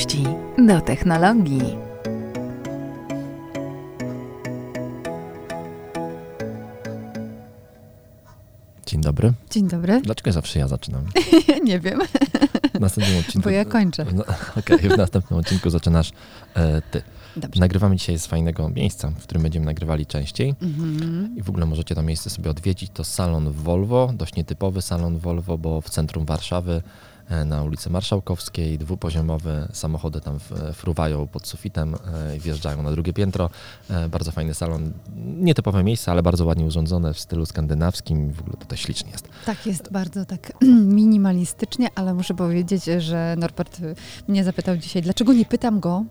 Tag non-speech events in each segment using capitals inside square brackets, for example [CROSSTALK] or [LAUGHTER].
Miłości do technologii. Dzień dobry. Dzień dobry. Dlaczego zawsze ja zaczynam? [LAUGHS] nie wiem, W następnym odcinku. bo ja kończę. No, Okej, w następnym odcinku zaczynasz e, ty. Dobrze. Nagrywamy dzisiaj z fajnego miejsca, w którym będziemy nagrywali częściej. Mhm. I w ogóle możecie to miejsce sobie odwiedzić. To salon Volvo, dość nietypowy salon Volvo, bo w centrum Warszawy na ulicy Marszałkowskiej, dwupoziomowy, samochody tam f- fruwają pod sufitem e, wjeżdżają na drugie piętro. E, Bardzo fajny salon, nietypowe miejsce, ale bardzo ładnie urządzone w stylu skandynawskim. W ogóle tutaj ślicznie jest. Tak, jest bardzo tak [CLEARS THROAT] minimalistycznie, ale muszę powiedzieć, że Norbert mnie zapytał dzisiaj, dlaczego nie pytam go,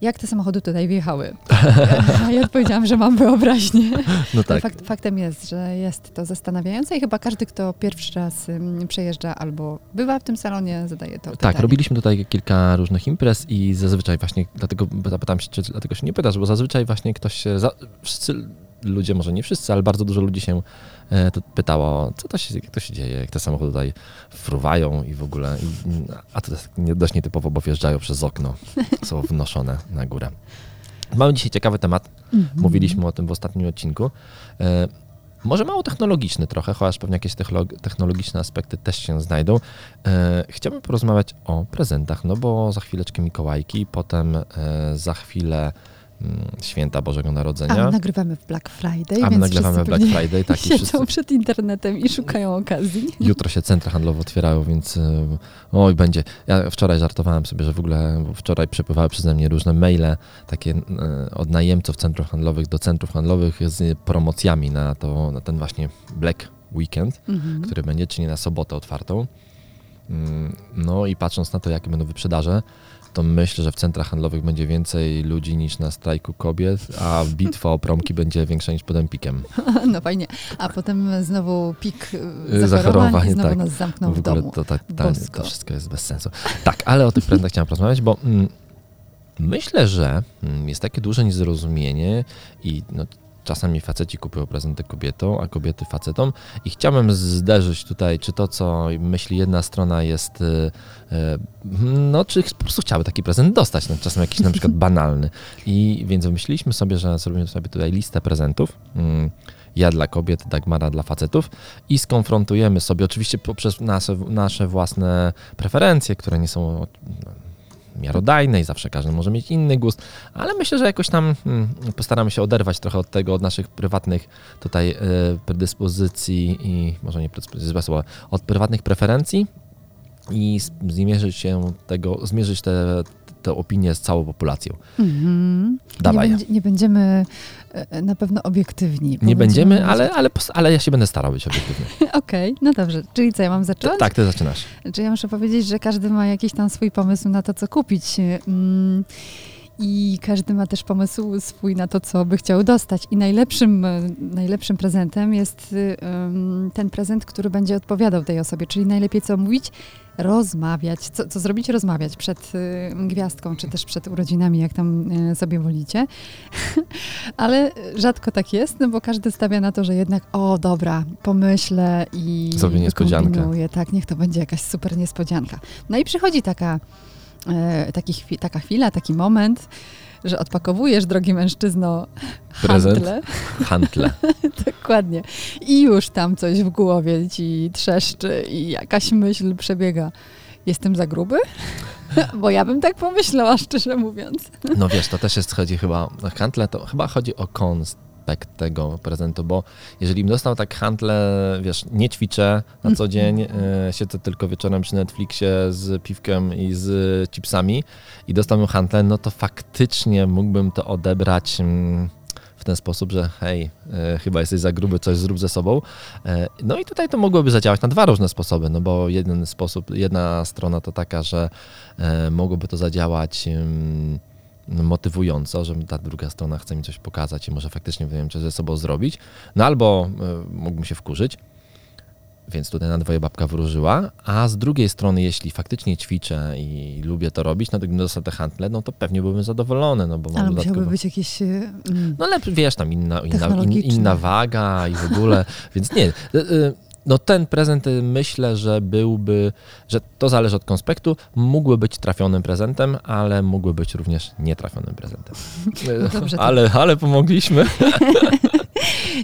jak te samochody tutaj wjechały. [LAUGHS] A ja odpowiedziałam, że mam wyobraźnię. No tak. Fakt, faktem jest, że jest to zastanawiające i chyba każdy, kto pierwszy raz przejeżdża albo bywa w tym salonie, zadaje to Tak, pytanie. robiliśmy tutaj kilka różnych imprez i zazwyczaj właśnie, dlatego zapytałem się, czy dlatego się nie pytasz, bo zazwyczaj właśnie ktoś się, za, wszyscy ludzie, może nie wszyscy, ale bardzo dużo ludzi się e, pytało, co to się, jak to się dzieje, jak te samochody tutaj fruwają i w ogóle, i, a to jest nie, dość nietypowo, bo wjeżdżają przez okno, [LAUGHS] są wnoszone na górę. Mamy dzisiaj ciekawy temat, Mhm. mówiliśmy o tym w ostatnim odcinku. E, może mało technologiczny trochę, chociaż pewnie jakieś technologiczne aspekty też się znajdą. E, chciałbym porozmawiać o prezentach, no bo za chwileczkę Mikołajki, potem e, za chwilę święta Bożego A Narodzenia. my nagrywamy w Black Friday, A my nagrywamy Black Friday, tak, i siedzą wszyscy, przed internetem i szukają okazji. [LAUGHS] jutro się centra handlowe otwierają, więc e, oj, będzie. Ja wczoraj żartowałem sobie, że w ogóle wczoraj przepływały przeze mnie różne maile takie e, od najemców centrów handlowych do centrów handlowych z promocjami na, to, na ten właśnie Black Weekend. Mhm. który będzie, czyli na sobotę otwartą. Mm, No i patrząc na to, jakie będą wyprzedaże, to myślę, że w centrach handlowych będzie więcej ludzi niż na strajku kobiet, a bitwa o promki będzie większa niż pod Empikiem. [LAUGHS] No fajnie. A potem znowu pik y, Y, zachorowań zachorowań, i znowu tak. nas zamknął w, w ogóle domu. to, tak, ta, Bosko. to wszystko jest bez sensu. Tak, ale o tych prezentach chciałem porozmawiać, bo mm, myślę, że mm, jest takie duże niezrozumienie i no, czasami faceci kupują prezenty kobietom, a kobiety facetom i chciałbym zderzyć tutaj, czy to, co myśli jedna strona jest, y, y, no, czy po prostu chciały taki prezent dostać, no, czasem jakiś na przykład [LAUGHS] banalny. I więc wymyśliliśmy sobie, że zrobimy sobie tutaj listę prezentów. Mm, ja dla kobiet, Dagmara dla facetów i skonfrontujemy sobie, oczywiście poprzez nasze, nasze własne preferencje, które nie są no, miarodajne i zawsze każdy może mieć inny gust, ale myślę, że jakoś tam hmm, postaramy się oderwać trochę od tego, od naszych prywatnych tutaj e, predyspozycji i może nie predyspozycji, złe słowo, od prywatnych preferencji i zmierzyć się tego, zmierzyć te, te opinie z całą populacją. Mhm. Dawaj. Nie, będzie, nie będziemy na pewno obiektywni. Nie będziemy, ale, ale, ale ja się będę starał być obiektywny. [LAUGHS] Okej, no dobrze. Czyli co, ja mam zacząć? Tak, ty zaczynasz. Czy ja muszę powiedzieć, że każdy ma jakiś tam swój pomysł na to, co kupić. Mm, I każdy ma też pomysł swój na to, co by chciał dostać. I najlepszym, e, najlepszym prezentem jest ym, ten prezent, który będzie odpowiadał tej osobie. Czyli najlepiej co mówić? Rozmawiać. Co, co zrobić? Rozmawiać przed y, gwiazdką, czy też przed urodzinami, jak tam sobie wolicie. [LAUGHS] Ale rzadko tak jest, no bo każdy stawia na to, że jednak, o dobra, pomyślę i Zrobię niespodziankę. Tak, niech to będzie jakaś super niespodzianka. No i przychodzi taka, e, taki chwi- taka chwila, taki moment, że odpakowujesz, drogi mężczyzno, Prezent. handle. Hantle. [LAUGHS] Dokładnie. I już tam coś w głowie ci trzeszczy i jakaś myśl przebiega. Jestem za gruby? [LAUGHS] Bo ja bym tak pomyślała, szczerze mówiąc. No wiesz, to też jest, chodzi chyba, handle to chyba chodzi o konspekt tego prezentu, bo jeżeli bym dostał tak handle, wiesz, nie ćwiczę na co dzień, [LAUGHS] e, siedzę tylko wieczorem przy Netflixie z piwkiem i z chipsami i dostałbym handle, no to faktycznie mógłbym to odebrać mm, w ten sposób, że hej, e, chyba jesteś za gruby, coś zrób ze sobą. E, no i tutaj to mogłoby zadziałać na dwa różne sposoby, no bo jeden sposób, jedna strona to taka, że mogłoby to zadziałać no, motywująco, że ta druga strona chce mi coś pokazać i może faktycznie nie wiem, czy ze sobą zrobić. No albo y, mógłbym się wkurzyć, więc tutaj na dwoje babka wróżyła, a z drugiej strony, jeśli faktycznie ćwiczę i lubię to robić, no to gdybym dostał te handle, no to pewnie byłbym zadowolony, no bo mam Ale dodatkowo... musiałby być jakieś... mm, No ale wiesz, tam inna, inna, in, inna waga i w ogóle, więc nie. y, y, no ten prezent y, myślę, że byłby, że to zależy od konspektu, mógłby być trafionym prezentem, ale mógłby być również nietrafionym prezentem. No dobrze, ale, ale pomogliśmy. [LAUGHS]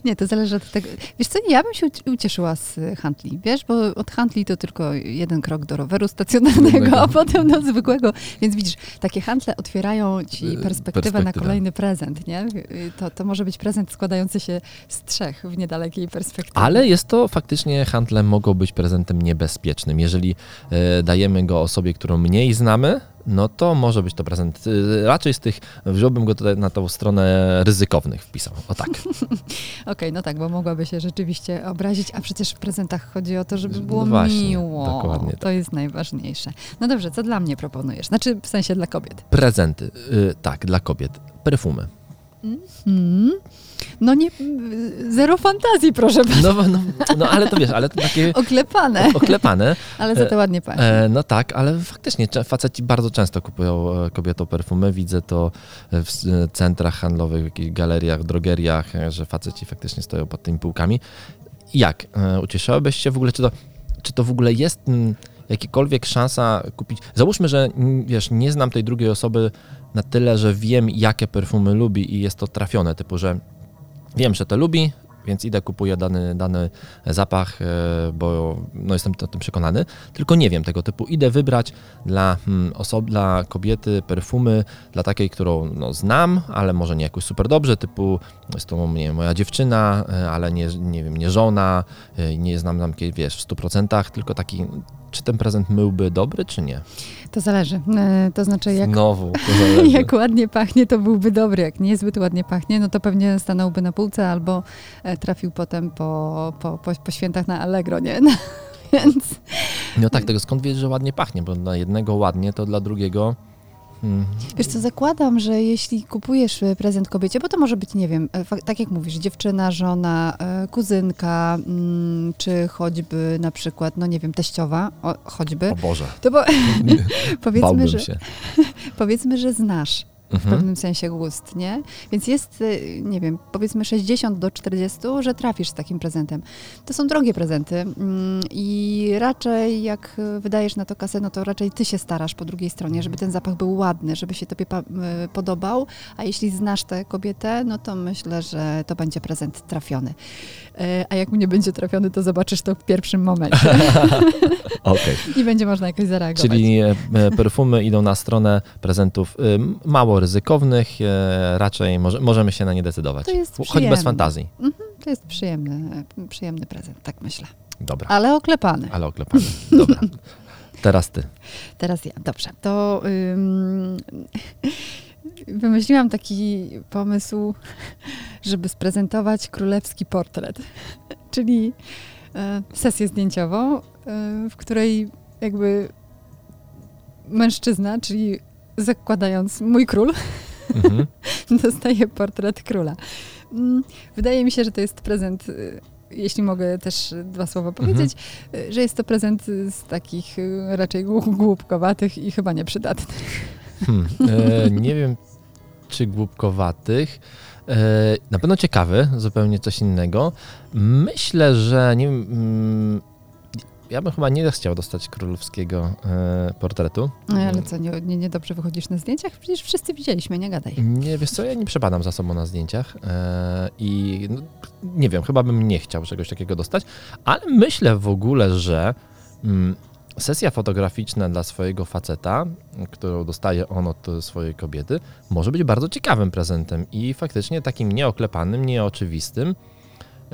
Nie, to zależy od tego. Wiesz co, ja bym się uci- ucieszyła z y, handli, wiesz, bo od handli to tylko jeden krok do roweru stacjonarnego, a potem do zwykłego. Więc widzisz, takie handle otwierają ci Y, perspektywę na perspektywę. kolejny prezent, nie? To, to może być prezent składający się z trzech w niedalekiej perspektywie. Ale jest to faktycznie, handle mogą być prezentem niebezpiecznym. Jeżeli e, dajemy go osobie, którą mniej znamy, no to może być to prezent. e, Raczej z tych, wziąłbym go tutaj na tą stronę ryzykownych wpisał. O tak. [LAUGHS] Okej, no tak, bo mogłaby się rzeczywiście obrazić, a przecież w prezentach chodzi o to, żeby było No właśnie, miło. dokładnie tak. To jest najważniejsze. No dobrze, co dla mnie proponujesz? Znaczy, w sensie dla kobiet. Prezenty. y, Tak, dla kobiet. Perfumy. Mm. No nie, zero fantazji, proszę pana. No, no, no ale to wiesz, ale to takie [LAUGHS] Oklepane, oklepane. ale za to ładnie pachnie. E, no tak, ale faktycznie faceci bardzo często kupują e, kobietom perfumy. Widzę to w e, centrach handlowych, w jakichś galeriach, drogeriach, e, że faceci faktycznie stoją pod tymi półkami. Jak? E, Ucieszyłabyś się w ogóle, czy to, czy to w ogóle jest jakakolwiek szansa kupić? Załóżmy, że wiesz, nie znam tej drugiej osoby na tyle, że wiem, jakie perfumy lubi i jest to trafione, typu, że wiem, że to lubi, więc idę, kupuję dany, dany zapach, e, bo no, jestem o tym przekonany, tylko nie wiem tego typu. Idę wybrać dla, hmm, osob, dla kobiety perfumy, dla takiej, którą no, znam, ale może nie jakoś super dobrze, typu jest to nie moja dziewczyna, e, ale nie, nie wiem, nie żona, e, nie znam nam, wiesz, w 100%, tylko taki, czy ten prezent myłby dobry, czy nie? To zależy. E, To znaczy, jak, Znowu, to [LAUGHS] jak ładnie pachnie, to byłby dobry. Jak niezbyt ładnie pachnie, no to pewnie stanąłby na półce albo e, trafił potem po, po, po, po świętach na Allegro, nie? [LAUGHS] No, Więc No tak, tego skąd wiesz, że ładnie pachnie, bo dla jednego ładnie, to dla drugiego... Hmm, Wiesz co, zakładam, że jeśli kupujesz e, prezent kobiecie, bo to może być, nie wiem, e, tak jak mówisz, dziewczyna, żona, e, kuzynka, mm, czy choćby na przykład, no nie wiem, teściowa, o, choćby, o Boże, to bo, [LAUGHS] [LAUGHS] powiedzmy, bałbym że, [LAUGHS] powiedzmy, że znasz w Mhm. pewnym sensie gust, nie? Więc jest, y, nie wiem, powiedzmy 60 do 40, że trafisz z takim prezentem. To są drogie prezenty mm, i raczej jak wydajesz na to kasę, no to raczej ty się starasz po drugiej stronie, żeby ten zapach był ładny, żeby się tobie y, podobał, a jeśli znasz tę kobietę, no to myślę, że to będzie prezent trafiony. Y, A jak mu nie będzie trafiony, to zobaczysz to w pierwszym momencie [LAUGHS] Okej. i będzie można jakoś zareagować. Czyli e, e, perfumy idą na stronę prezentów mało ryzykownych, e, raczej może, możemy się na nie decydować. To jest Choć przyjemne. bez fantazji. To jest przyjemny, y, przyjemny prezent, tak myślę. Dobra, Ale oklepany. ale oklepany. Dobra. Teraz ty. [LAUGHS] Teraz ja, dobrze. To ym, [LAUGHS] wymyśliłam taki pomysł, [LAUGHS] żeby sprezentować królewski portret, czyli e, sesję zdjęciową, e, w której jakby mężczyzna, czyli zakładając mój król, Mhm. [LAUGHS] dostaje portret króla. Mm, Wydaje mi się, że to jest prezent, y, jeśli mogę też dwa słowa powiedzieć, y, że jest to prezent z takich y, raczej głu- głupkowatych i chyba nieprzydatnych. Hmm. E, nie wiem, czy głupkowatych. E, na pewno ciekawy, zupełnie coś innego. Myślę, że nie wiem. mm, Ja bym chyba nie chciał dostać królewskiego e, portretu. No, ale co, nie, nie, nie dobrze wychodzisz na zdjęciach? Przecież wszyscy widzieliśmy, nie gadaj. Nie, wiesz co, ja nie przepadam za sobą na zdjęciach e, i no, nie wiem, chyba bym nie chciał czegoś takiego dostać, ale myślę w ogóle, że mm, sesja fotograficzna dla swojego faceta, którą dostaje on od swojej kobiety, może być bardzo ciekawym prezentem i faktycznie takim nieoklepanym, nieoczywistym.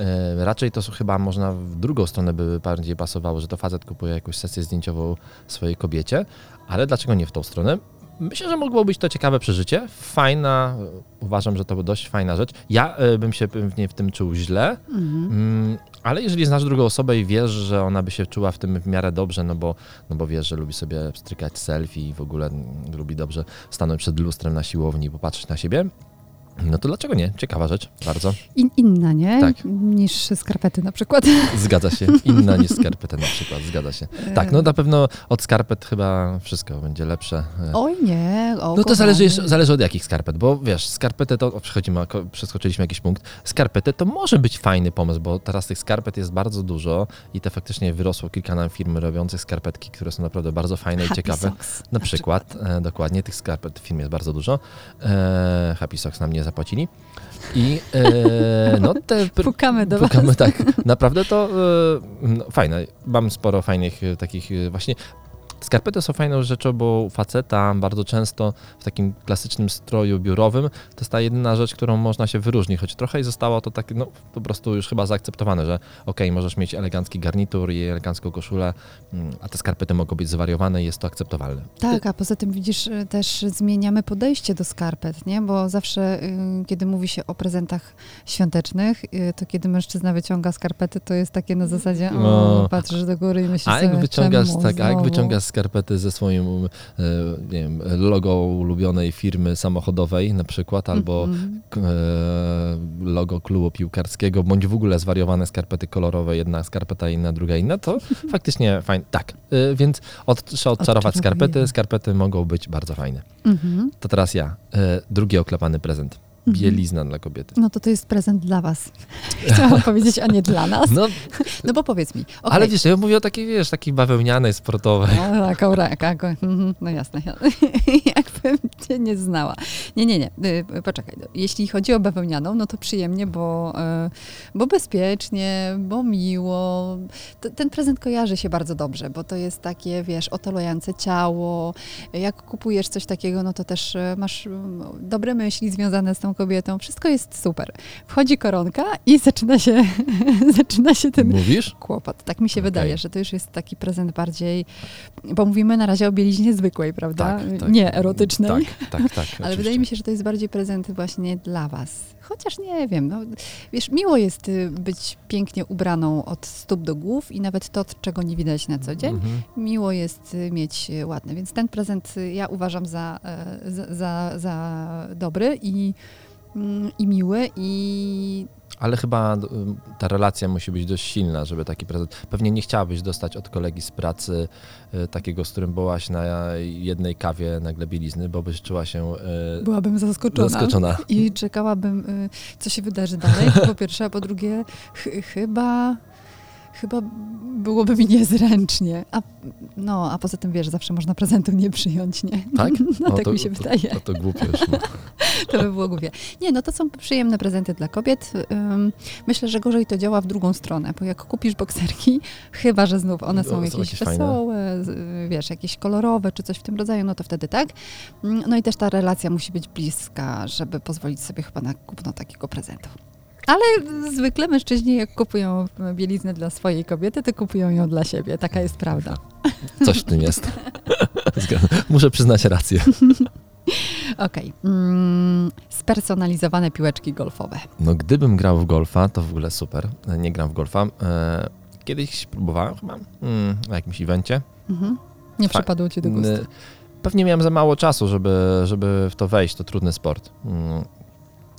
E, Raczej to chyba można w drugą stronę by bardziej pasowało, że to facet kupuje jakąś sesję zdjęciową swojej kobiecie, ale dlaczego nie w tą stronę? Myślę, że mogło być to ciekawe przeżycie. Fajna, uważam, że to była dość fajna rzecz. Ja e, bym się pewnie w tym czuł źle, Mhm. mm, ale jeżeli znasz drugą osobę i wiesz, że ona by się czuła w tym w miarę dobrze, no bo, no bo wiesz, że lubi sobie strykać selfie i w ogóle mm, lubi dobrze stanąć przed lustrem na siłowni i popatrzeć na siebie, No to dlaczego nie? Ciekawa rzecz, bardzo. In, inna, nie? Tak. Niż skarpety na przykład. Zgadza się. [LAUGHS] Inna niż skarpeta na przykład, zgadza się. Tak, no na pewno od skarpet chyba wszystko będzie lepsze. E, Oj nie, o, No to zależy, zależy od jakich skarpet, bo wiesz, skarpety to, przechodzimy, przeskoczyliśmy jakiś punkt, skarpety to może być fajny pomysł, bo teraz tych skarpet jest bardzo dużo i te faktycznie wyrosło kilka nam firm robiących skarpetki, które są naprawdę bardzo fajne i Happy ciekawe. Socks Na przykład, e, dokładnie, tych skarpet w firmie jest bardzo dużo. E, Happy Socks nam nie zapłacili. I e, no te... Pukamy do Pukamy, was. tak. Naprawdę to e, no, fajne. Mam sporo fajnych e, takich e, właśnie. Skarpety są fajną rzeczą, bo faceta bardzo często w takim klasycznym stroju biurowym to jest ta jedyna rzecz, którą można się wyróżnić, choć trochę i zostało to tak, no po prostu już chyba zaakceptowane, że okej, możesz mieć elegancki garnitur i elegancką koszulę, mm, a te skarpety mogą być zwariowane i jest to akceptowalne. Tak, a poza tym widzisz, y, też zmieniamy podejście do skarpet, nie? Bo zawsze, y, kiedy mówi się o prezentach świątecznych, y, to kiedy mężczyzna wyciąga skarpety, to jest takie na zasadzie, o, No. patrzysz do góry i myślisz A jak sobie, wyciągasz, tak, a jak wyciągasz skarpety ze swoim e, nie wiem, logo ulubionej firmy samochodowej na przykład, albo Mhm. e, logo klubu piłkarskiego, bądź w ogóle zwariowane skarpety kolorowe, jedna skarpeta inna, druga inna, to [LAUGHS] faktycznie fajnie. Tak, y, więc od, trzeba odczarować skarpety, skarpety mogą być bardzo fajne. Mhm. To teraz ja, drugi oklepany prezent. Bielizna dla kobiety. No to to jest prezent dla was. [LAUGHS] Chciałam [LAUGHS] powiedzieć, a nie dla nas. No, [LAUGHS] No bo powiedz mi, okej, ale wiesz, ja mówię o takiej, wiesz, takiej bawełnianej, sportowej. No, taką rękę. mhm, No jasne. Jakbym cię nie znała. Nie, nie, nie. y, Poczekaj. Jeśli chodzi o bawełnianą, no to przyjemnie, bo, y, bo bezpiecznie, bo miło. Ten prezent kojarzy się bardzo dobrze, bo to jest takie, wiesz, otulające ciało. Jak kupujesz coś takiego, no to też y, masz dobre myśli związane z tą kobietą. Wszystko jest super. Wchodzi koronka i zaczyna się, [LAUGHS] zaczyna się ten Mówisz? kłopot. Tak mi się Okej. wydaje, że to już jest taki prezent bardziej, bo mówimy na razie o bieliźnie zwykłej, prawda? Tak, tak. Nie erotycznej. Tak, tak, tak. [LAUGHS] Ale wydaje mi się, że to jest bardziej prezent właśnie dla was. Chociaż nie wiem, no, wiesz, miło jest y, być pięknie ubraną od stóp do głów i nawet to, czego nie widać na co dzień, Mhm. miło jest y, mieć y, ładne. Więc ten prezent ja uważam za, e, za, za, za dobry i, mm, i miły i Ale chyba y, ta relacja musi być dość silna, żeby taki prezent. Pewnie nie chciałabyś dostać od kolegi z pracy y, takiego, z którym byłaś na jednej kawie nagle bielizny, bo byś czuła się y, byłabym zaskoczona. zaskoczona. I czekałabym, co się wydarzy dalej, po pierwsze, a po drugie, ch- chyba, chyba byłoby mi niezręcznie. A, no, a poza tym, wiesz, zawsze można prezentu nie przyjąć, nie? Tak? [LAUGHS] No, O, tak to, mi się to, wydaje. To, to głupie. No. [LAUGHS] To by było głupie. Nie, no to są przyjemne prezenty dla kobiet. Ym, Myślę, że gorzej to działa w drugą stronę, bo jak kupisz bokserki, chyba, że znów one No, są są jakieś jakieś fajne. wesołe, y, wiesz, jakieś kolorowe, czy coś w tym rodzaju, no to wtedy tak. No i też ta relacja musi być bliska, żeby pozwolić sobie chyba na kupno takiego prezentu. Ale zwykle mężczyźni, jak kupują bieliznę dla swojej kobiety, to kupują ją dla siebie. Taka jest prawda. Coś w tym jest. [LAUGHS] Muszę przyznać rację. [LAUGHS] Okej. Mm, spersonalizowane piłeczki golfowe. No gdybym grał w golfa, to w ogóle super. Nie gram w golfa. E, Kiedyś próbowałem chyba mm, na jakimś evencie. Mhm. Nie Fa- przypadło ci do gustu. Pewnie miałem za mało czasu, żeby, żeby w to wejść. To trudny sport. Mm,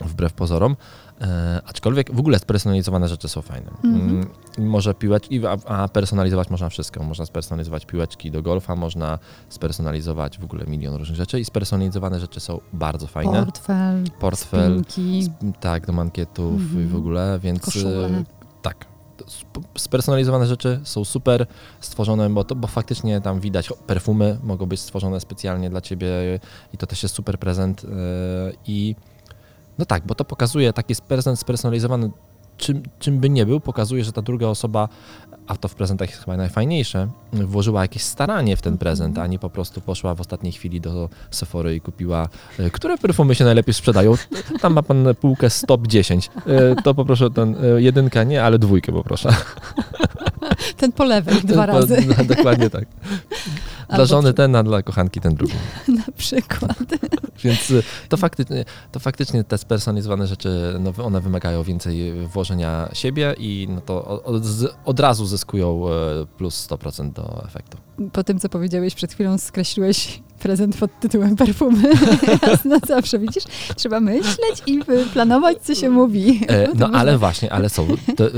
Wbrew pozorom. E, aczkolwiek w ogóle spersonalizowane rzeczy są fajne. Mhm. Mm, Może piłeczki, a, a personalizować można wszystko. Można spersonalizować piłeczki do golfa, można spersonalizować w ogóle milion różnych rzeczy i spersonalizowane rzeczy są bardzo fajne. Portfel, Portfel, spinki, Sp- Tak, do mankietów i Mhm. w ogóle, więc Koszule. e, tak. To sp- Spersonalizowane rzeczy są super stworzone, bo, to, bo faktycznie tam widać perfumy mogą być stworzone specjalnie dla ciebie i to też jest super prezent. e, I no tak, bo to pokazuje taki prezent spersonalizowany, czym, czym by nie był, pokazuje, że ta druga osoba, a to w prezentach jest chyba najfajniejsze, włożyła jakieś staranie w ten prezent, a nie po prostu poszła w ostatniej chwili do Sephory i kupiła, e, które perfumy się najlepiej sprzedają. Tam ma pan półkę stop 10. E, To poproszę ten, e, jedynka nie, ale dwójkę poproszę. ten po lewej dwa razy no, Dokładnie tak. Dla żony ten, a dla kochanki ten drugi. [LAUGHS] na przykład. [LAUGHS] Więc y, to faktycznie, to faktycznie te spersonalizowane rzeczy, no, one wymagają więcej włożenia siebie i no to od, od razu zyskują e, plus 100% do efektu. Po tym, co powiedziałeś przed chwilą, skreśliłeś prezent pod tytułem perfumy. [LAUGHS] no zawsze widzisz, trzeba myśleć i planować, co się mówi. E, [LAUGHS] no można... ale właśnie, ale są, to, e,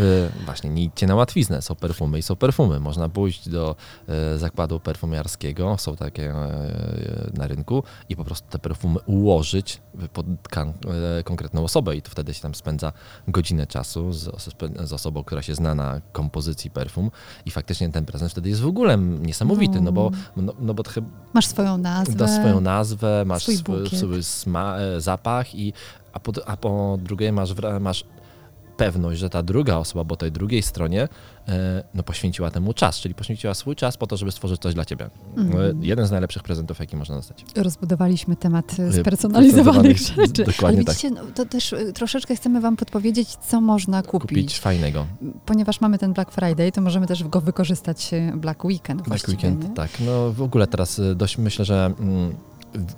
właśnie nie idźcie na łatwiznę, są perfumy i są perfumy. Można pójść do e, zakładu perfumiarskiego, są takie e, na rynku i po prostu te perfumy ułożyć pod kan, e, konkretną osobę i to wtedy się tam spędza godzinę czasu z, z, osobą, która się zna na kompozycji perfum i faktycznie ten prezent wtedy jest w ogóle niesamowity, no, no bo, no, no bo chyba... Masz swoją nazwę. Dasz swoją nazwę, masz swój, swój sma, e, zapach i a po, a po drugie masz, masz pewność, że ta druga osoba, bo tej drugiej stronie, e, no poświęciła temu czas, czyli poświęciła swój czas po to, żeby stworzyć coś dla ciebie. Mm. Jeden z najlepszych prezentów, jaki można dostać. Rozbudowaliśmy temat e, spersonalizowanych rzeczy. Dokładnie Ale widzicie, tak. no, to też troszeczkę chcemy wam podpowiedzieć, co można kupić. Kupić fajnego. Ponieważ mamy ten Black Friday, to możemy też go wykorzystać Black Weekend Black Weekend, nie? tak. No w ogóle teraz dość myślę, że mm,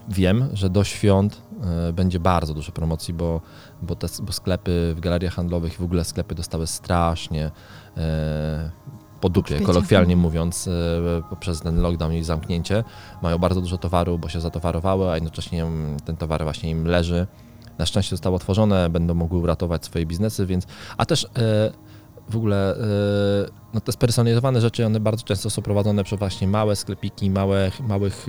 wiem, że do świąt e, będzie bardzo dużo promocji, bo, bo, te, bo sklepy w galeriach handlowych i w ogóle sklepy dostały strasznie e, po dupie, kolokwialnie mówiąc, e, poprzez ten lockdown i zamknięcie. Mają bardzo dużo towaru, bo się zatowarowały, a jednocześnie ten towar właśnie im leży. Na szczęście zostało otworzone, będą mogły uratować swoje biznesy, więc. A też w ogóle no te spersonalizowane rzeczy, one bardzo często są prowadzone przez właśnie małe sklepiki, małe, małych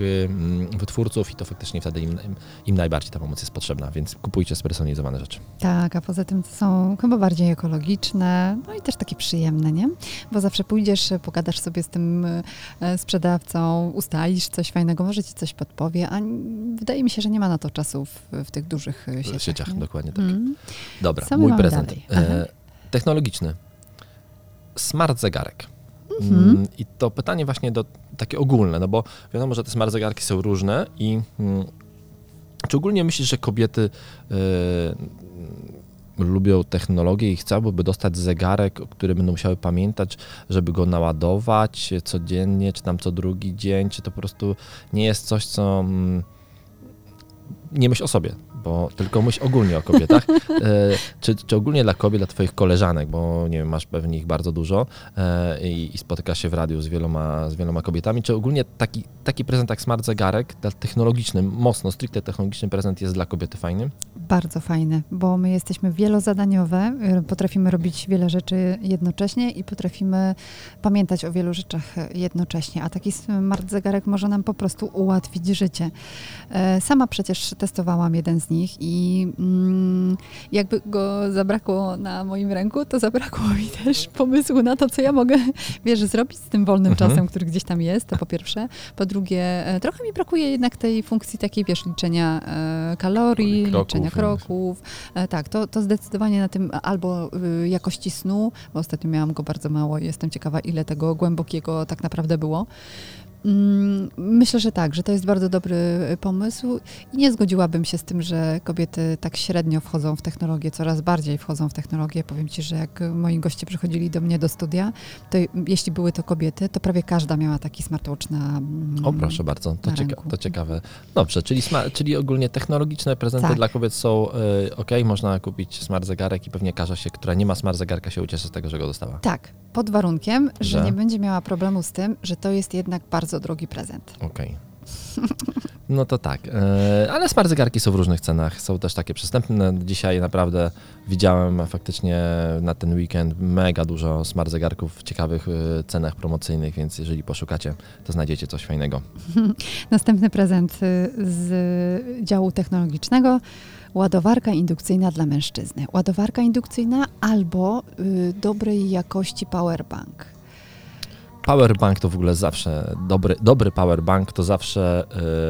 wytwórców i to faktycznie wtedy im, im najbardziej ta pomoc jest potrzebna, więc kupujcie spersonalizowane rzeczy. Tak, a poza tym są chyba bardziej ekologiczne, no i też takie przyjemne, nie? Bo zawsze pójdziesz, pogadasz sobie z tym e, sprzedawcą, ustalisz coś fajnego, może ci coś podpowie, a wydaje mi się, że nie ma na to czasu w, w tych dużych sieciach. sieciach dokładnie tak. Mm. Dobra, mój prezent. E, technologiczny smart zegarek. Mhm. Mm, I to pytanie właśnie do, takie ogólne, no bo wiadomo, że te smart zegarki są różne i mm, czy ogólnie myślisz, że kobiety y, lubią technologię i chciałyby dostać zegarek, który będą musiały pamiętać, żeby go naładować codziennie, czy tam co drugi dzień, czy to po prostu nie jest coś, co... Mm, nie myśl o sobie, bo tylko myśl ogólnie o kobietach. [LAUGHS] E, czy, czy ogólnie dla kobiet, dla twoich koleżanek, bo nie wiem, masz pewnie ich bardzo dużo e, i, i spotykasz się w radiu z wieloma, z wieloma kobietami, czy ogólnie taki, taki prezent jak smart zegarek, technologiczny, mocno, stricte technologiczny prezent jest dla kobiety fajny? Bardzo fajny, bo my jesteśmy wielozadaniowe, y, potrafimy robić wiele rzeczy jednocześnie i potrafimy pamiętać o wielu rzeczach jednocześnie, a taki smart zegarek może nam po prostu ułatwić życie. E, sama przecież testowałam jeden z nich i mm, jakby go zabrakło na moim ręku, to zabrakło mi też pomysłu na to, co ja mogę, wiesz, zrobić z tym wolnym mhm. czasem, który gdzieś tam jest, to po pierwsze. Po drugie, e, trochę mi brakuje jednak tej funkcji takiej, wiesz, liczenia e, kalorii, kroków, liczenia kroków. E, tak, to, to zdecydowanie na tym albo y, jakości snu, bo ostatnio miałam go bardzo mało i jestem ciekawa, ile tego głębokiego tak naprawdę było. Mm, myślę, że tak, że to jest bardzo dobry y, pomysł i nie zgodziłabym się z tym, że kobiety tak średnio wchodzą w technologię, coraz bardziej wchodzą w technologię. Powiem Ci, że jak moi goście przychodzili do mnie do studia, to jeśli były to kobiety, to prawie każda miała taki smartwatch na mm, O proszę bardzo, to, cieka to ciekawe. Dobrze, czyli, czyli ogólnie technologiczne prezenty tak. dla kobiet są y, ok, można kupić smart zegarek i pewnie każda się, która nie ma smart zegarka się ucieszy z tego, że go dostała. Tak, pod warunkiem, że, że nie będzie miała problemu z tym, że to jest jednak bardzo drogi prezent. Okej. Okay. No to tak, e, ale smart zegarki są w różnych cenach, są też takie przystępne. Dzisiaj naprawdę widziałem faktycznie na ten weekend mega dużo smart zegarków w ciekawych e, cenach promocyjnych, więc jeżeli poszukacie, to znajdziecie coś fajnego. [LAUGHS] Następny prezent e, z działu technologicznego ładowarka indukcyjna dla mężczyzny. Ładowarka indukcyjna albo dobrej jakości powerbank. Powerbank to w ogóle zawsze dobry, dobry powerbank to zawsze,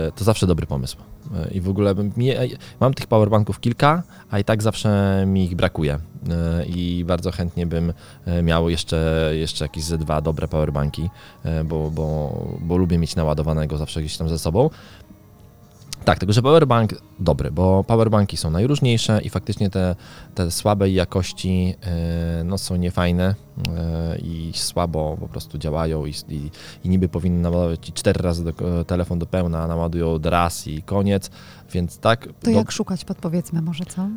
y, to zawsze dobry pomysł. Y, I w ogóle mam tych powerbanków kilka, a i tak zawsze mi ich brakuje. Y, I bardzo chętnie bym miał jeszcze, jeszcze jakieś ze dwa dobre powerbanki, bo, bo, bo lubię mieć naładowanego zawsze gdzieś tam ze sobą Tak, tylko że powerbank dobry, bo powerbanki są najróżniejsze i faktycznie te, te słabej jakości e, no, są niefajne e, i słabo po prostu działają i, i, i niby powinny naładować cztery razy do, telefon do pełna, naładują raz i koniec, więc tak. To jak szukać, podpowiedzmy może, co?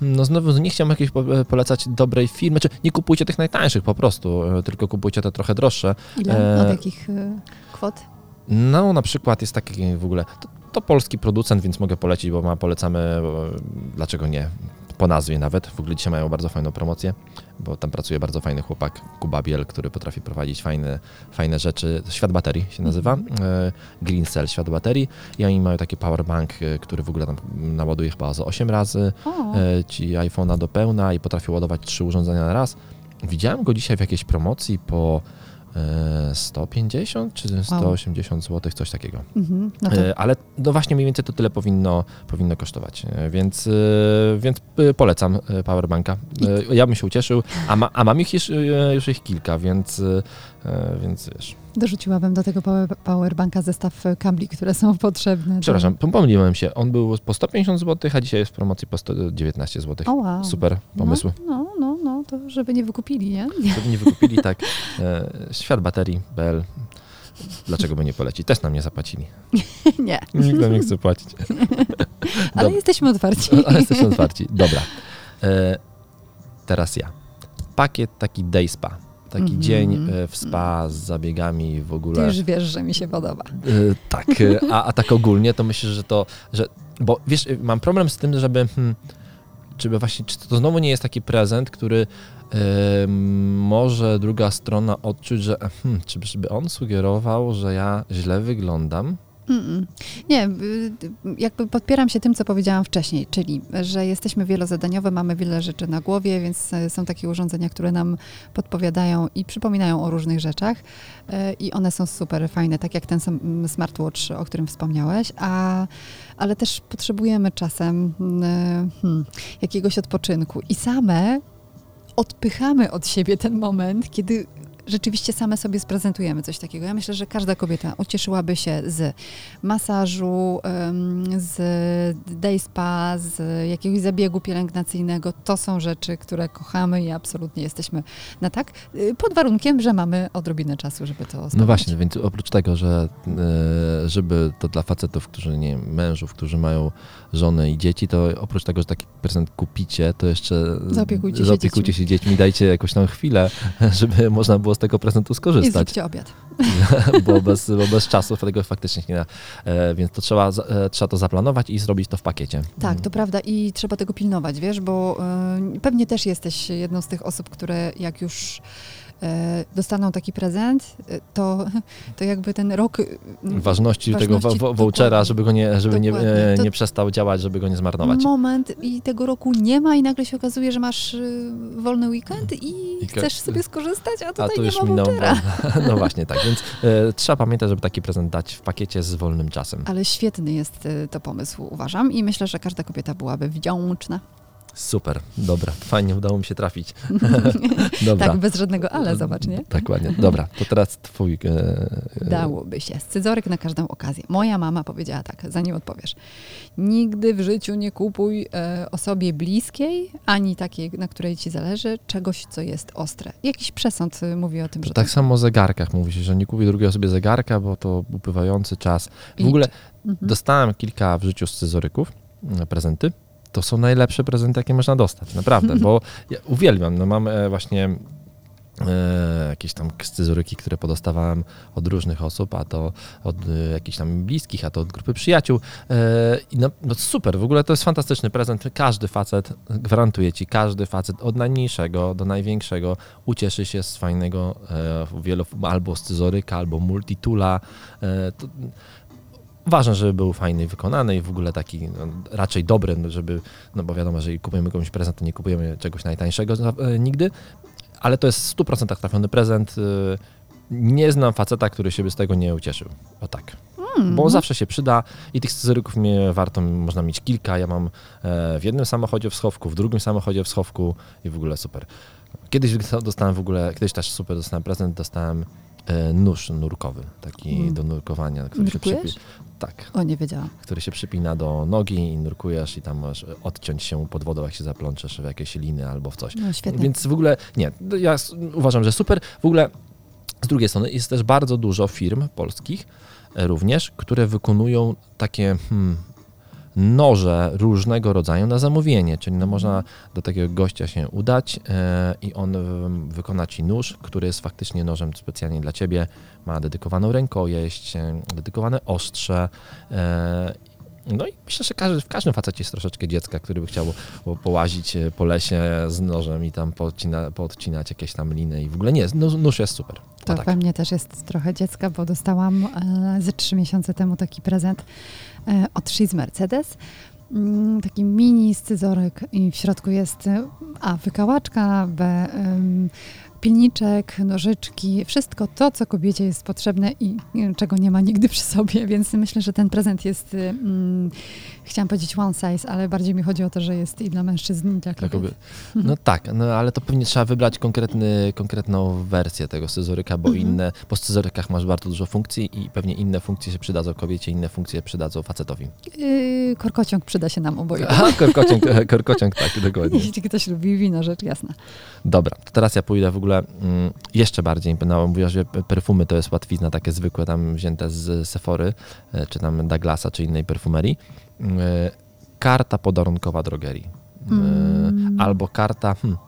No znowu nie chciałbym jakieś polecać dobrej firmy, czy nie kupujcie tych najtańszych po prostu, e, tylko kupujcie te trochę droższe. Ile? Od jakich kwot? No, na przykład jest taki w ogóle, to, to, polski producent, więc mogę polecić, bo ma, polecamy, bo, dlaczego nie, po nazwie nawet. W ogóle dzisiaj mają bardzo fajną promocję, bo tam pracuje bardzo fajny chłopak, Kuba Biel, który potrafi prowadzić fajne, fajne rzeczy. Świat baterii się nazywa, mm -hmm. Green Cell Świat baterii i oni mają taki powerbank, e, który w ogóle tam naładuje chyba za 8 razy o. ci iPhone'a do pełna i potrafi ładować trzy urządzenia na raz. Widziałem go dzisiaj w jakiejś promocji po 150 czy 180 wow. zł, coś takiego. Mhm, no to... E, ale no właśnie mniej więcej to tyle powinno, powinno kosztować, e, więc, e, więc polecam Powerbanka. Ja bym się ucieszył, a, ma, a mam ich już, już ich kilka, więc, więc wiesz. Dorzuciłabym do tego powerbanka zestaw kabli, które są potrzebne. Przepraszam, do... pomyliłem się. On był po 150 zł, a dzisiaj jest w promocji po 119 zł. Oh, wow. Super pomysł. No, no, no, to żeby nie wykupili, nie? [LAUGHS] Żeby nie wykupili, tak. E, świat baterii.pl Dlaczego by nie polecić? Też nam nie zapłacili. [LAUGHS] nie. Nikt nam nie chce płacić. [LAUGHS] Ale jesteśmy otwarci. Ale jesteśmy otwarci. Dobra. E, teraz ja. Pakiet taki day spa taki mm -hmm. dzień e, w spa z zabiegami w ogóle. Ty już wiesz, że mi się podoba. Tak, a, a tak ogólnie to myślę, że to, że, bo wiesz, mam problem z tym, żeby, hmm, żeby właśnie, czy to znowu nie jest taki prezent, który może druga strona odczuć, że hmm, czy by on sugerował, że ja źle wyglądam, Mm-mm. Nie, y, jakby podpieram się tym, co powiedziałam wcześniej, czyli, że jesteśmy wielozadaniowe, mamy wiele rzeczy na głowie, więc e, są takie urządzenia, które nam podpowiadają i przypominają o różnych rzeczach i one są super fajne, tak jak ten smartwatch, o którym wspomniałeś, a, ale też potrzebujemy czasem hmm, jakiegoś odpoczynku i same odpychamy od siebie ten moment, kiedy rzeczywiście same sobie sprezentujemy coś takiego. Ja myślę, że każda kobieta ucieszyłaby się z masażu, z day spa, z jakiegoś zabiegu pielęgnacyjnego. To są rzeczy, które kochamy i absolutnie jesteśmy na tak, y, pod warunkiem, że mamy odrobinę czasu, żeby to spełnić. No właśnie, więc oprócz tego, że e, żeby to dla facetów, którzy nie mężów, którzy mają żony i dzieci, to oprócz tego, że taki prezent kupicie, to jeszcze zaopiekujcie, zaopiekujcie się, dziećmi. się dziećmi, dajcie jakąś tam chwilę, [LAUGHS] żeby można było z tego prezentu skorzystać. I obiad. [LAUGHS] bo, bez, bo bez czasu tego faktycznie nie da. E, więc to trzeba, e, trzeba to zaplanować i zrobić to w pakiecie. Tak, to prawda i trzeba tego pilnować, wiesz, bo y, pewnie też jesteś jedną z tych osób, które jak już E, dostaną taki prezent, e, to, to jakby ten rok ważności, ważności tego vouchera, żeby go nie, żeby nie, e, nie przestał działać, żeby go nie zmarnować. Moment i tego roku nie ma i nagle się okazuje, że masz wolny weekend i, I chcesz sobie skorzystać, a tutaj a to nie już ma vouchera. [LAUGHS] No właśnie tak, więc e, trzeba pamiętać, żeby taki prezent dać w pakiecie z wolnym czasem. Ale świetny jest to pomysł, uważam i myślę, że każda kobieta byłaby wdzięczna. Super, dobra, fajnie udało mi się trafić. [LAUGHS] dobra. Tak, bez żadnego ale, zobacz, nie? Tak, ładnie. Dobra, to teraz twój... E, e... Dałoby się. Scyzoryk na każdą okazję. Moja mama powiedziała tak, zanim odpowiesz. Nigdy w życiu nie kupuj e, osobie bliskiej, ani takiej, na której ci zależy, czegoś, co jest ostre. Jakiś przesąd e, mówi o tym, że... Tak samo o zegarkach mówi się, że nie kupuj drugiej osobie zegarka, bo to upływający czas. W I... ogóle mhm. dostałem kilka w życiu scyzoryków, e, prezenty, to są najlepsze prezenty, jakie można dostać, naprawdę, bo [LAUGHS] ja uwielbiam, no mam e, właśnie e, jakieś tam scyzoryki, które podostawałem od różnych osób, a to od e, jakichś tam bliskich, a to od grupy przyjaciół. E, no, no, super, w ogóle to jest fantastyczny prezent. Każdy facet, gwarantuję ci, każdy facet od najmniejszego do największego ucieszy się z fajnego albo scyzoryka, albo multitula. To, Ważne, żeby był fajny i wykonany i w ogóle taki no, raczej dobry, no, żeby, no bo wiadomo, że jeżeli kupujemy komuś prezent, to nie kupujemy czegoś najtańszego e, nigdy, ale to jest w 100% trafiony prezent. E, nie znam faceta, który się by z tego nie ucieszył. O tak. Hmm. Bo zawsze się przyda i tych scyzoryków mnie warto, można mieć kilka. Ja mam e, w jednym samochodzie w schowku, w drugim samochodzie w schowku i w ogóle super. Kiedyś dostałem w ogóle, kiedyś też super dostałem prezent, dostałem nóż nurkowy, taki Mm. do nurkowania. Który się Nurkujesz? Tak, O, nie wiedziałam. który się przypina do nogi i nurkujesz i tam możesz odciąć się pod wodą, jak się zaplączesz w jakieś liny albo w coś. No świetnie. Więc w ogóle nie, ja uważam, że super. W ogóle z drugiej strony jest też bardzo dużo firm polskich e, również, które wykonują takie hmm, noże różnego rodzaju na zamówienie, czyli no można do takiego gościa się udać e, i on em, wykona ci nóż, który jest faktycznie nożem specjalnie dla ciebie, ma dedykowaną rękojeść, e, dedykowane ostrze. E, no i myślę, że każdy, w każdym facecie jest troszeczkę dziecka, który by chciał po, połazić e, po lesie z nożem i tam podcina, podcinać jakieś tam liny i w ogóle nie, nóż, jest super. To tak. we mnie też jest trochę dziecka, bo dostałam e, ze trzy miesiące temu taki prezent e, od Shiz Mercedes. Mm, Taki mini scyzorek i w środku jest e, A, wykałaczka, B, em, pilniczek, nożyczki, wszystko to, co kobiecie jest potrzebne i e, czego nie ma nigdy przy sobie, [LAUGHS] więc myślę, że ten prezent jest, e, mm, chciałam powiedzieć one size, ale bardziej mi chodzi o to, że jest i dla mężczyzn, i dla kobiet. kobiet. No tak, no ale to pewnie trzeba wybrać konkretny, konkretną wersję tego scyzoryka, bo Mhm. inne, po scyzorykach masz bardzo dużo funkcji i pewnie inne funkcje się przydadzą kobiecie, inne funkcje przydadzą facetowi. Yy, korkociąg przyda się nam obojgu. A, korkociąg, korkociąg, tak, dokładnie. [LAUGHS] Jeśli ktoś lubi wino, rzecz jasna. Dobra, to teraz ja pójdę w ogóle mm, jeszcze bardziej. No, mówiłaś, że pe- perfumy to jest łatwizna, takie zwykłe, tam wzięte z Sephory, e, czy tam Douglasa, czy innej perfumerii. Mm, e, Karta podarunkowa drogerii. E, Mm. Albo karta, hmm,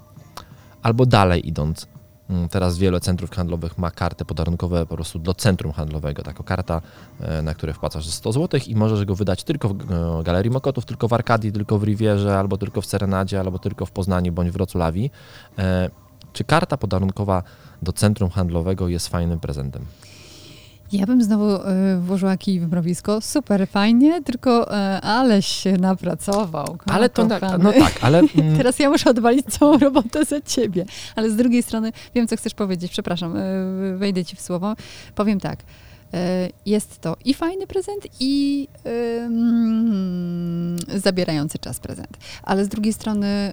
albo dalej idąc. Mm, Teraz wiele centrów handlowych ma karty podarunkowe po prostu do centrum handlowego. Taka karta, e, na które wpłacasz 100 zł i możesz go wydać tylko w Galerii Mokotów, tylko w Arkadii, tylko w Rivierze, albo tylko w Serenadzie, albo tylko w Poznaniu bądź Wrocławi. E, Czy karta podarunkowa do centrum handlowego jest fajnym prezentem? Ja bym znowu y, włożyła kij w mrowisko. Super, fajnie, tylko y, aleś się napracował. Ale to, kochany. no tak, ale [LAUGHS] mm, Teraz ja muszę odwalić całą robotę za ciebie. Ale z drugiej strony wiem, co chcesz powiedzieć. Przepraszam, y, wejdę ci w słowo. Powiem tak. Jest to i fajny prezent, i zabierający czas prezent. Ale z drugiej strony.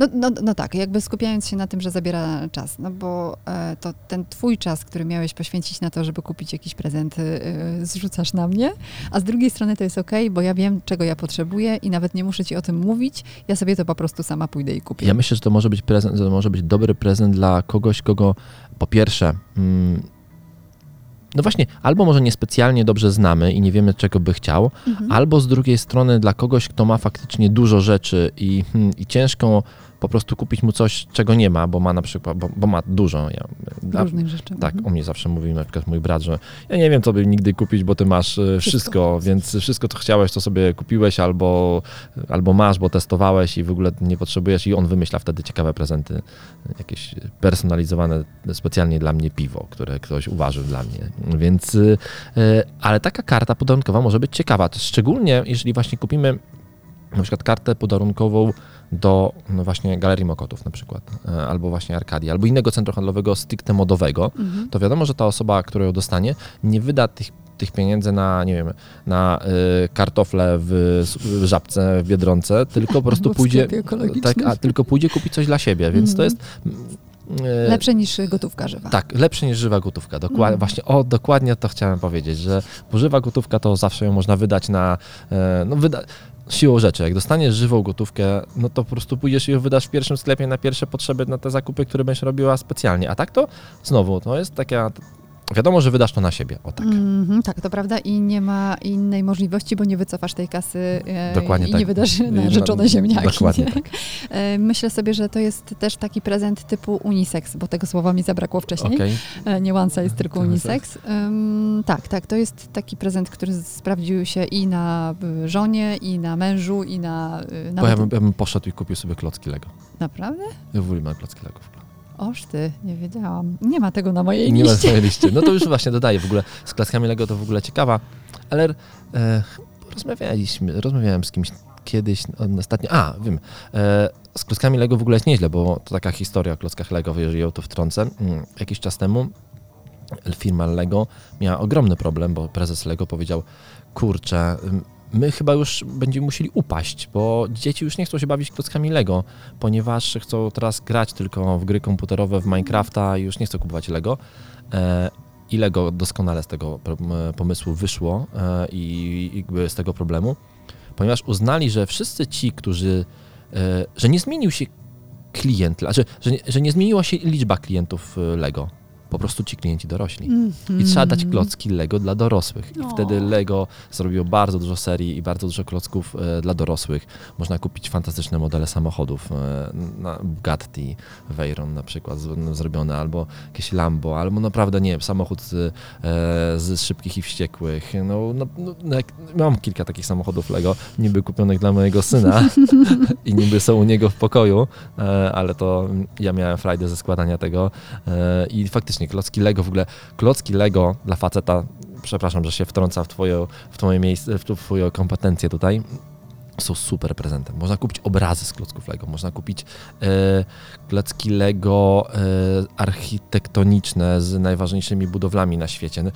No, no, no tak, jakby skupiając się na tym, że zabiera czas, no bo e, to ten twój czas, który miałeś poświęcić na to, żeby kupić jakiś prezent, e, zrzucasz na mnie, a z drugiej strony to jest okej, bo ja wiem, czego ja potrzebuję i nawet nie muszę ci o tym mówić, ja sobie to po prostu sama pójdę i kupię. Ja myślę, że to może być prezent, to może być dobry prezent dla kogoś, kogo po pierwsze. Mm, no właśnie, albo może niespecjalnie dobrze znamy i nie wiemy, czego by chciał, Mhm. albo z drugiej strony dla kogoś, kto ma faktycznie dużo rzeczy i, hmm, i ciężko po prostu kupić mu coś, czego nie ma, bo ma na przykład, bo, bo ma dużo. Ja, Różnych rzeczy. tak, Mhm. o mnie zawsze mówi na przykład mój brat, że ja nie wiem, co by nigdy kupić, bo ty masz e, wszystko, Wszystko. więc wszystko, co chciałeś, to sobie kupiłeś albo, albo masz, bo testowałeś i w ogóle nie potrzebujesz i on wymyśla wtedy ciekawe prezenty, jakieś personalizowane specjalnie dla mnie piwo, które ktoś uważył dla mnie. Więc, e, ale taka karta podarunkowa może być ciekawa, szczególnie jeżeli właśnie kupimy na przykład kartę podarunkową do no właśnie Galerii Mokotów na przykład, e, albo właśnie Arkadii, albo innego centrum handlowego stricte modowego, Mhm. to wiadomo, że ta osoba, która ją dostanie, nie wyda tych, tych pieniędzy na, nie wiem, na y, kartofle w, w żabce w Biedronce, tylko po prostu pójdzie, tak, a tylko pójdzie kupić coś dla siebie, więc to Mhm. jest mm, y, Lepsze niż gotówka żywa. tak, lepsze niż żywa gotówka. Dokładnie, Mhm. Właśnie, o, dokładnie to chciałem powiedzieć, że bo żywa gotówka to zawsze ją można wydać na, e, no wyda, siłą rzeczy. Jak dostaniesz żywą gotówkę, no to po prostu pójdziesz i ją wydasz w pierwszym sklepie na pierwsze potrzeby, na te zakupy, które będziesz robiła specjalnie. A tak to znowu, to jest taka, wiadomo, że wydasz to na siebie, o tak. Mhm, tak, to prawda i nie ma innej możliwości, bo nie wycofasz tej kasy e, Dokładnie i tak. nie wydasz na na- rzeczone ziemniaki. dokładnie nie? E, Myślę sobie, że to jest też taki prezent typu unisex, bo tego słowa mi zabrakło wcześniej. Okej. E, Nie one size, tylko Tak, unisex. Tak, tak, to jest taki prezent, który sprawdził się i na y, żonie, i na mężu, i na... y, Bo ja bym, ja bym poszedł i kupił sobie klocki Lego. Naprawdę? Ja w ogóle mam klocki Lego w planie. Oż ty, nie wiedziałam. Nie ma tego na mojej Nie ma liście. swojej liście. No to już [LAUGHS] właśnie dodaję. W ogóle z klaskami Lego to w ogóle ciekawa, ale e, rozmawialiśmy, rozmawiałem z kimś kiedyś, no, ostatnio, a wiem, e, z klockami Lego w ogóle jest nieźle, bo to taka historia o klockach Lego, jeżeli ją tu wtrącę. Mm, Jakiś czas temu firma Lego miała ogromny problem, bo prezes Lego powiedział, kurczę, my chyba już będziemy musieli upaść, bo dzieci już nie chcą się bawić klockami Lego, ponieważ chcą teraz grać tylko w gry komputerowe, w Minecrafta i już nie chcą kupować Lego. E, I Lego doskonale z tego pomysłu wyszło e, i z tego problemu, ponieważ uznali, że wszyscy ci, którzy, e, że nie zmienił się klient, znaczy, że, nie- że nie zmieniła się liczba klientów Lego. Po prostu ci klienci dorośli. I trzeba dać Mhm. klocki Lego dla dorosłych. I O. wtedy Lego zrobiło bardzo dużo serii i bardzo dużo klocków e, dla dorosłych. Można kupić fantastyczne modele samochodów, e, na Bugatti Veyron na przykład z, zrobione, albo jakieś Lambo, albo naprawdę, nie wiem, samochód z, e, z szybkich i wściekłych. No, no, no, no, jak, mam kilka takich samochodów Lego, niby kupionych dla mojego syna [LAUGHS] i niby są u niego w pokoju, e, ale to ja miałem frajdę ze składania tego e, i faktycznie klocki Lego, w ogóle klocki Lego dla faceta, przepraszam, że się wtrąca w twoje, w twoje miejsce, w twoje kompetencje tutaj, są super prezentem. Można kupić obrazy z klocków Lego, można kupić e, klocki Lego e, architektoniczne z najważniejszymi budowlami na świecie. No,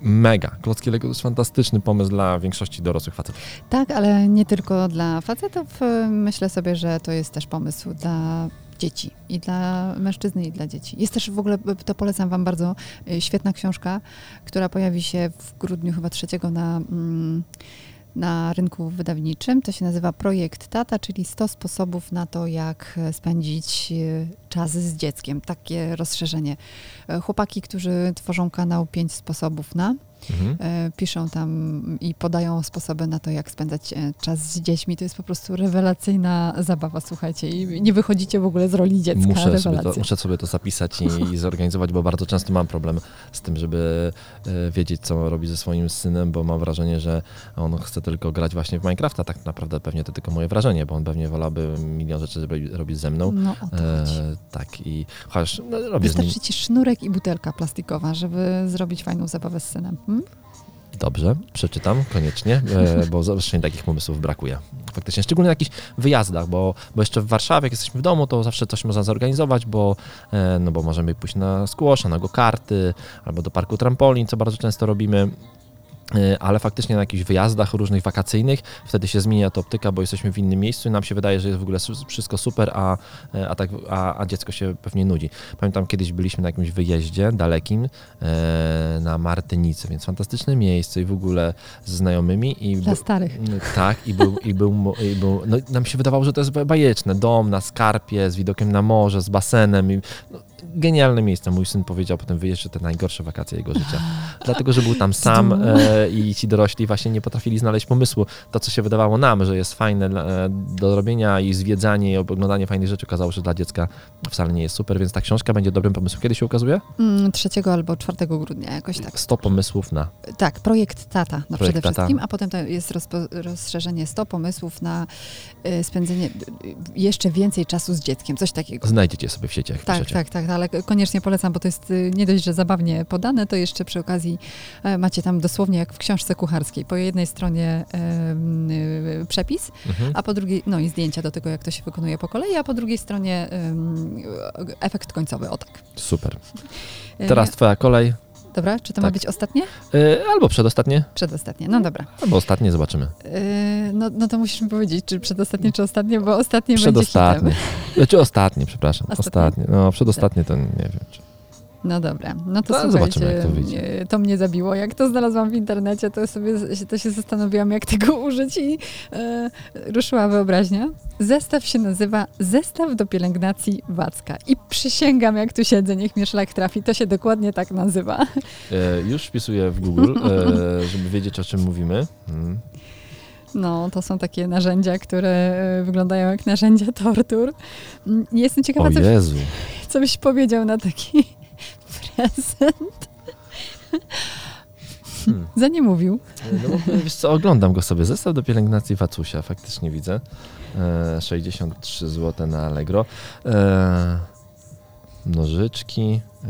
Mega. Klocki Lego to jest fantastyczny pomysł dla większości dorosłych facetów. Tak, ale nie tylko dla facetów. Myślę sobie, że to jest też pomysł dla dzieci i dla mężczyzny i dla dzieci. Jest też w ogóle, to polecam wam bardzo, y, świetna książka, która pojawi się w grudniu chyba trzeciego na, mm, na rynku wydawniczym. To się nazywa Projekt Tata, czyli 100 sposobów na to, jak e, spędzić y, czas z dzieckiem. Takie rozszerzenie. E, Chłopaki, którzy tworzą kanał 5 sposobów na, Mhm. E, piszą tam i podają sposoby na to, jak spędzać e, czas z dziećmi. To jest po prostu rewelacyjna zabawa, słuchajcie. I nie wychodzicie w ogóle z roli dziecka. Muszę sobie, to, muszę sobie to zapisać i, i zorganizować, bo bardzo często mam problem z tym, żeby e, wiedzieć, co robi ze swoim synem, bo mam wrażenie, że on chce tylko grać właśnie w Minecrafta. Tak naprawdę pewnie to tylko moje wrażenie, bo on pewnie wolałby milion rzeczy robi- robić ze mną. No, o to chodzi. E, tak, i chociaż no, robię Wystarczy ci sznurek i butelka plastikowa, żeby zrobić fajną zabawę z synem. Dobrze, przeczytam koniecznie, e, bo zawsze takich pomysłów brakuje. Faktycznie, szczególnie na jakichś wyjazdach, bo, bo jeszcze w Warszawie, jak jesteśmy w domu, to zawsze coś można zorganizować, bo, e, no bo możemy pójść na squash, na go karty, albo do parku trampolin, co bardzo często robimy. E, Ale faktycznie na jakichś wyjazdach różnych wakacyjnych, wtedy się zmienia to optyka, bo jesteśmy w innym miejscu i nam się wydaje, że jest w ogóle wszystko super, a, e, a, tak, a, a dziecko się pewnie nudzi. Pamiętam kiedyś byliśmy na jakimś wyjeździe dalekim e, na Martynicy, więc fantastyczne miejsce i w ogóle ze znajomymi. I Dla starych. no, tak, i był, i był, i był no, nam się wydawało, że to jest bajeczne. Dom na skarpie, z widokiem na morze, z basenem. I, no, genialne miejsce. Mój syn powiedział po tym wyjeździe, że to najgorsze wakacje jego życia. [GASPS] Dlatego, że był tam sam e, i ci dorośli właśnie nie potrafili znaleźć pomysłu. To, co się wydawało nam, że jest fajne e, do robienia i zwiedzanie i oglądanie fajnych rzeczy, okazało się, że dla dziecka wcale nie jest super, więc ta książka będzie dobrym pomysłem. Kiedy się ukazuje? Mm, 3 albo 4 grudnia, jakoś tak. 100 pomysłów na. Tak, projekt Tata no Projekt przede Tata. wszystkim, a potem to jest rozpo, rozszerzenie 100 pomysłów na y, spędzenie y, jeszcze więcej czasu z dzieckiem, coś takiego. Znajdziecie sobie w sieci, jak Tak, tak, tak, ale koniecznie polecam, bo to jest y, nie dość, że zabawnie podane, to jeszcze przy okazji e, macie tam dosłownie jak w książce kucharskiej. Po jednej stronie y, przepis, Mhm. a po drugiej, no i zdjęcia do tego, jak to się wykonuje po kolei, a po drugiej stronie efekt końcowy, o tak. Super. E, Teraz twoja kolej. Dobra, czy to ma tak. być ostatnie? E, albo przedostatnie, Przedostatnie, no dobra. albo ostatnie, zobaczymy. E, no, no to musisz mi powiedzieć, czy przedostatnie, czy ostatnie, bo ostatnie będzie Przedostatnie. hitem. Znaczy ostatnie, przepraszam. Ostatnie? Ostatnie. No, przedostatnie to nie wiem. Czy... No dobra, no to No, słuchajcie, to wyjdzie. e, to mnie zabiło. Jak to znalazłam w internecie, to sobie to się zastanowiłam, jak tego [LAUGHS] użyć i e, ruszyła wyobraźnia. Zestaw się nazywa Zestaw do pielęgnacji Wacka. I przysięgam, jak tu siedzę, niech mnie szlak trafi, to się dokładnie tak nazywa. E, już wpisuję w Google, e, [LAUGHS] żeby wiedzieć, o czym mówimy. Mm. No, to są takie narzędzia, które e, wyglądają jak narzędzia tortur. Mm, Jestem ciekawa, O co, [LAUGHS] co byś powiedział na taki prezent. Hmm. [LAUGHS] Za nie mówił. No, wiesz co, oglądam go sobie. Zestaw do pielęgnacji Wacusia, faktycznie widzę. E, 63 zł na Allegro. E, nożyczki, e,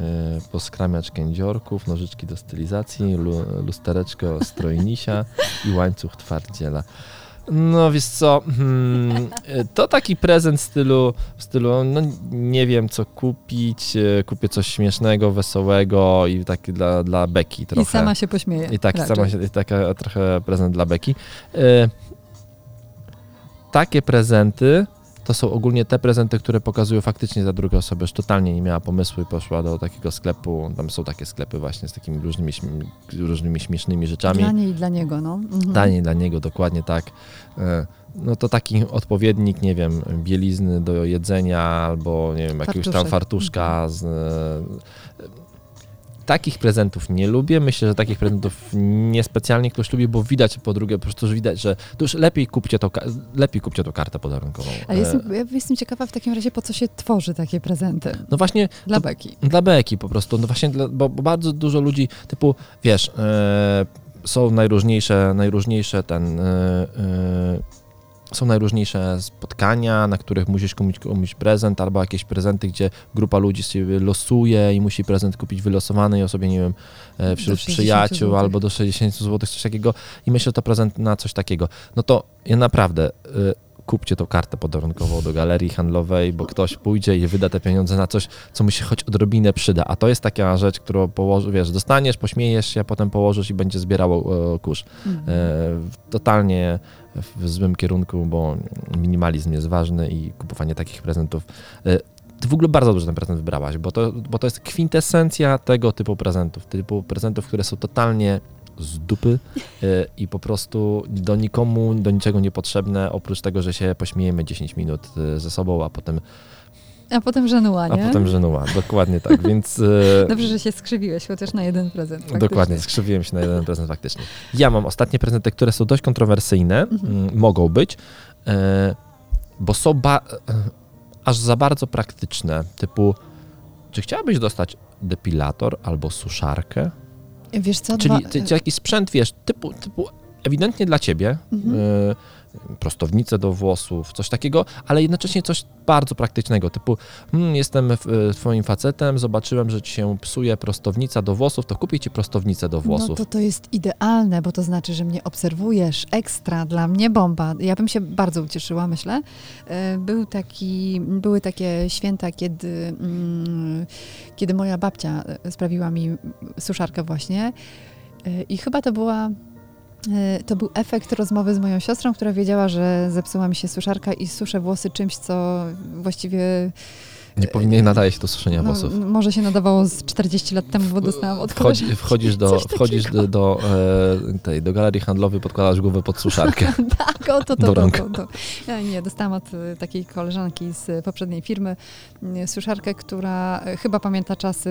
poskramiacz kędziorków, nożyczki do stylizacji, lu, lustereczko strojnisia i łańcuch twardziela. No wiesz co, hmm, to taki prezent w stylu, w stylu, no nie wiem co kupić, e, kupię coś śmiesznego, wesołego i taki dla, dla Beki trochę. I sama się pośmieje. I tak, raczej. sama się, i taka trochę prezent dla Beki. E, takie prezenty to są ogólnie te prezenty, które pokazują faktycznie za drugą osobę, już totalnie nie miała pomysłu i poszła do takiego sklepu, tam są takie sklepy właśnie z takimi różnymi, różnymi śmiesznymi rzeczami. Dla niej i dla niego, no. Mhm. Taniej dla niego, dokładnie tak. E, No to taki odpowiednik, nie wiem, bielizny do jedzenia albo, nie wiem, jakiegoś tam fartuszka. Z, e, takich prezentów nie lubię. Myślę, że takich prezentów niespecjalnie ktoś lubi, bo widać po drugie, po prostu że widać, że to już lepiej kupcie, to, lepiej kupcie tą kartę podarunkową. Ale E, jestem, ja jestem ciekawa w takim razie, po co się tworzy takie prezenty No właśnie, dla To- Beki. Dla beki po prostu, no właśnie, dla, bo, bo bardzo dużo ludzi, typu, wiesz, e, są najróżniejsze, najróżniejsze ten, e, e, są najróżniejsze spotkania, na których musisz komuś, komuś prezent, albo jakieś prezenty, gdzie grupa ludzi sobie losuje i musi prezent kupić wylosowanej osobie, nie wiem, e, wśród 60 przyjaciół, złotych. albo do 60 zł, coś takiego i myślę, że to prezent na coś takiego. No to ja naprawdę... e, Kupcie tą kartę podarunkową do galerii handlowej, bo ktoś pójdzie i wyda te pieniądze na coś, co mu się choć odrobinę przyda. A to jest taka rzecz, którą położy, wiesz, dostaniesz, pośmiejesz się, a potem położysz i będzie zbierało e, kurz. Mhm. E, totalnie w złym kierunku, bo minimalizm jest ważny i kupowanie takich prezentów. E, ty w ogóle bardzo dobrze ten prezent wybrałaś, bo to, bo to jest kwintesencja tego typu prezentów. Typu prezentów, które są totalnie z dupy e, i po prostu do nikomu, do niczego niepotrzebne, oprócz tego, że się pośmiejemy 10 minut e, ze sobą, a potem, A potem żenuła, a nie? potem żenuła. Dokładnie tak, [LAUGHS] więc... e, Dobrze, że się skrzywiłeś, chociaż na jeden prezent. faktycznie. Dokładnie, skrzywiłem się na jeden prezent faktycznie. Ja mam ostatnie prezenty, które są dość kontrowersyjne, Mhm. mogą być, e, bo są ba- e, aż za bardzo praktyczne, typu czy chciałabyś dostać depilator albo suszarkę? Wiesz co, Czyli dwa... ty, czy jakiś sprzęt, wiesz, typu, typu ewidentnie dla ciebie, Mhm. e, prostownicę do włosów, coś takiego, ale jednocześnie coś bardzo praktycznego, typu hmm, jestem e, twoim facetem, zobaczyłem, że ci się psuje prostownica do włosów, to kupię ci prostownicę do włosów. No to to jest idealne, bo to znaczy, że mnie obserwujesz, ekstra, dla mnie bomba. Ja bym się bardzo ucieszyła, myślę. E, Był taki, były takie święta, kiedy, mm, kiedy moja babcia e, sprawiła mi suszarkę właśnie i chyba to była to był efekt rozmowy z moją siostrą, która wiedziała, że zepsuła mi się suszarka i suszę włosy czymś, co właściwie Nie powinien nadaje się do suszenia no, włosów. może się nadawało z 40 lat temu, bo dostałam od. Wchodzi, wchodzisz [LAUGHS] do, wchodzisz do, do, e, tej, do galerii handlowej, podkładasz głowę pod suszarkę. [LAUGHS] Tak, o to, to, to, to, to. Ja nie, dostałam od y, takiej koleżanki z poprzedniej firmy y, suszarkę, która y, chyba pamięta czasy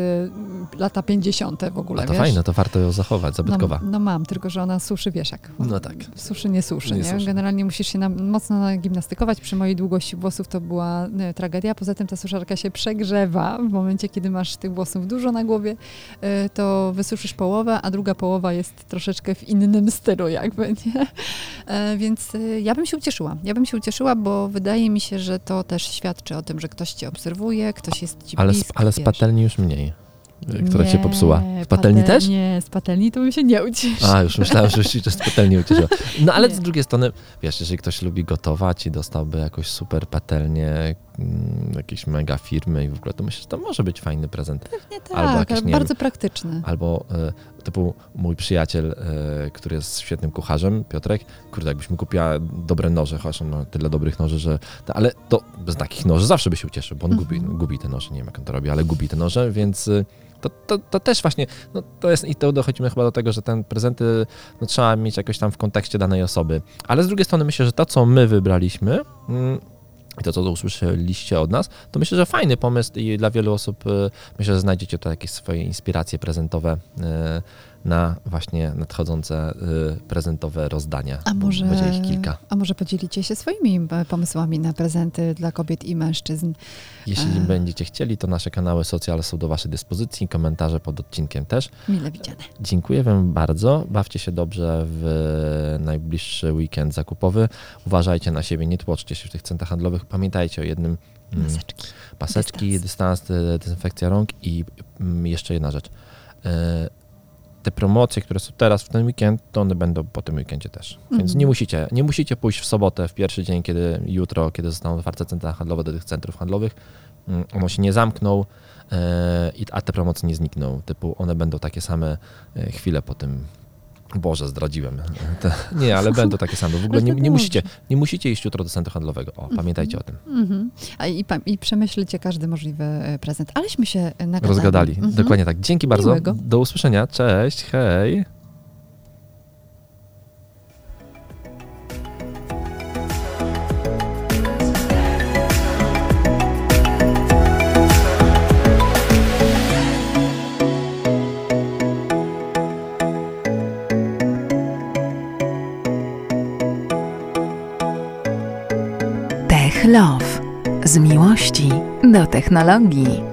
y, lata 50. w ogóle, A to wiesz? fajne, to warto ją zachować, zabytkowa. No, no mam, tylko że ona suszy wieszak. No tak. Suszy, nie suszy, Nie nie? suszy. Generalnie musisz się na, mocno nagimnastykować. Przy mojej długości włosów to była y, tragedia. Poza tym ta suszarka się przegrzewa. W momencie, kiedy masz tych włosów dużo na głowie, y, to wysuszysz połowę, a druga połowa jest troszeczkę w innym stylu jakby, nie? E, Więc y, ja bym się ucieszyła. Ja bym się ucieszyła, bo wydaje mi się, że to też świadczy o tym, że ktoś cię obserwuje, ktoś jest ci Ale, bliski, ale z patelni już mniej, która się Nie, popsuła. Z patelni patel- też? Nie, z patelni to bym się nie ucieszył. A, już myślałem, że się z patelni ucieszyła. No ale [LAUGHS] Nie. z drugiej strony, wiesz, jeżeli ktoś lubi gotować i dostałby jakąś super patelnię, mm, jakieś mega firmy i w ogóle, to myślę, że to może być fajny prezent. Nie tak, Albo jakieś, ale nie bardzo praktyczny. Albo e, typu mój przyjaciel, e, który jest świetnym kucharzem, Piotrek, kurde, jakbyś mi kupiła dobre noże, chociaż on ma tyle dobrych noży, że... Ale to bez takich noży zawsze by się ucieszył, bo on Mhm. gubi, gubi te noże, nie wiem jak on to robi, ale gubi te noże, więc... e, To, to, to też właśnie, no to jest i to dochodzimy chyba do tego, że ten prezenty no, trzeba mieć jakoś tam w kontekście danej osoby. Ale z drugiej strony myślę, że to, co my wybraliśmy mm, i to, co usłyszeliście od nas, to myślę, że fajny pomysł i dla wielu osób e, myślę, że znajdziecie tu jakieś swoje inspiracje prezentowe e, na właśnie nadchodzące e, prezentowe rozdania. A może, Będzie ich kilka. a może podzielicie się swoimi e, pomysłami na prezenty dla kobiet i mężczyzn? Jeśli A. będziecie chcieli, to nasze kanały socjalne są do Waszej dyspozycji, komentarze pod odcinkiem też. Mile widziane. Dziękuję Wam bardzo. Bawcie się dobrze w najbliższy weekend zakupowy. Uważajcie na siebie, nie tłoczcie się w tych centrach handlowych. Pamiętajcie o jednym. mm, Maseczki. Paseczki, Dystans. dystans, de- dezynfekcja rąk i mm, jeszcze jedna rzecz. Te promocje, które są teraz w ten weekend, to one będą po tym weekendzie też. Więc Mhm. nie musicie, nie musicie pójść w sobotę, w pierwszy dzień, kiedy jutro, kiedy zostaną otwarte centra handlowe do tych centrów handlowych. Mm, One się nie zamkną, e, a te promocje nie znikną. Typu one będą takie same e, chwilę po tym. Boże, zdradziłem. Te, nie, ale będą takie same. W ogóle nie, to nie, musicie, nie musicie iść jutro do centrum handlowego. O, pamiętajcie o tym. Mhm. A i, I przemyślcie każdy możliwy e, prezent. Aleśmy się e, nagadali. Rozgadali. Mhm. Dokładnie tak. Dzięki bardzo. Miłego. Do usłyszenia. Cześć. Hej. Tech Love. Z miłości do technologii.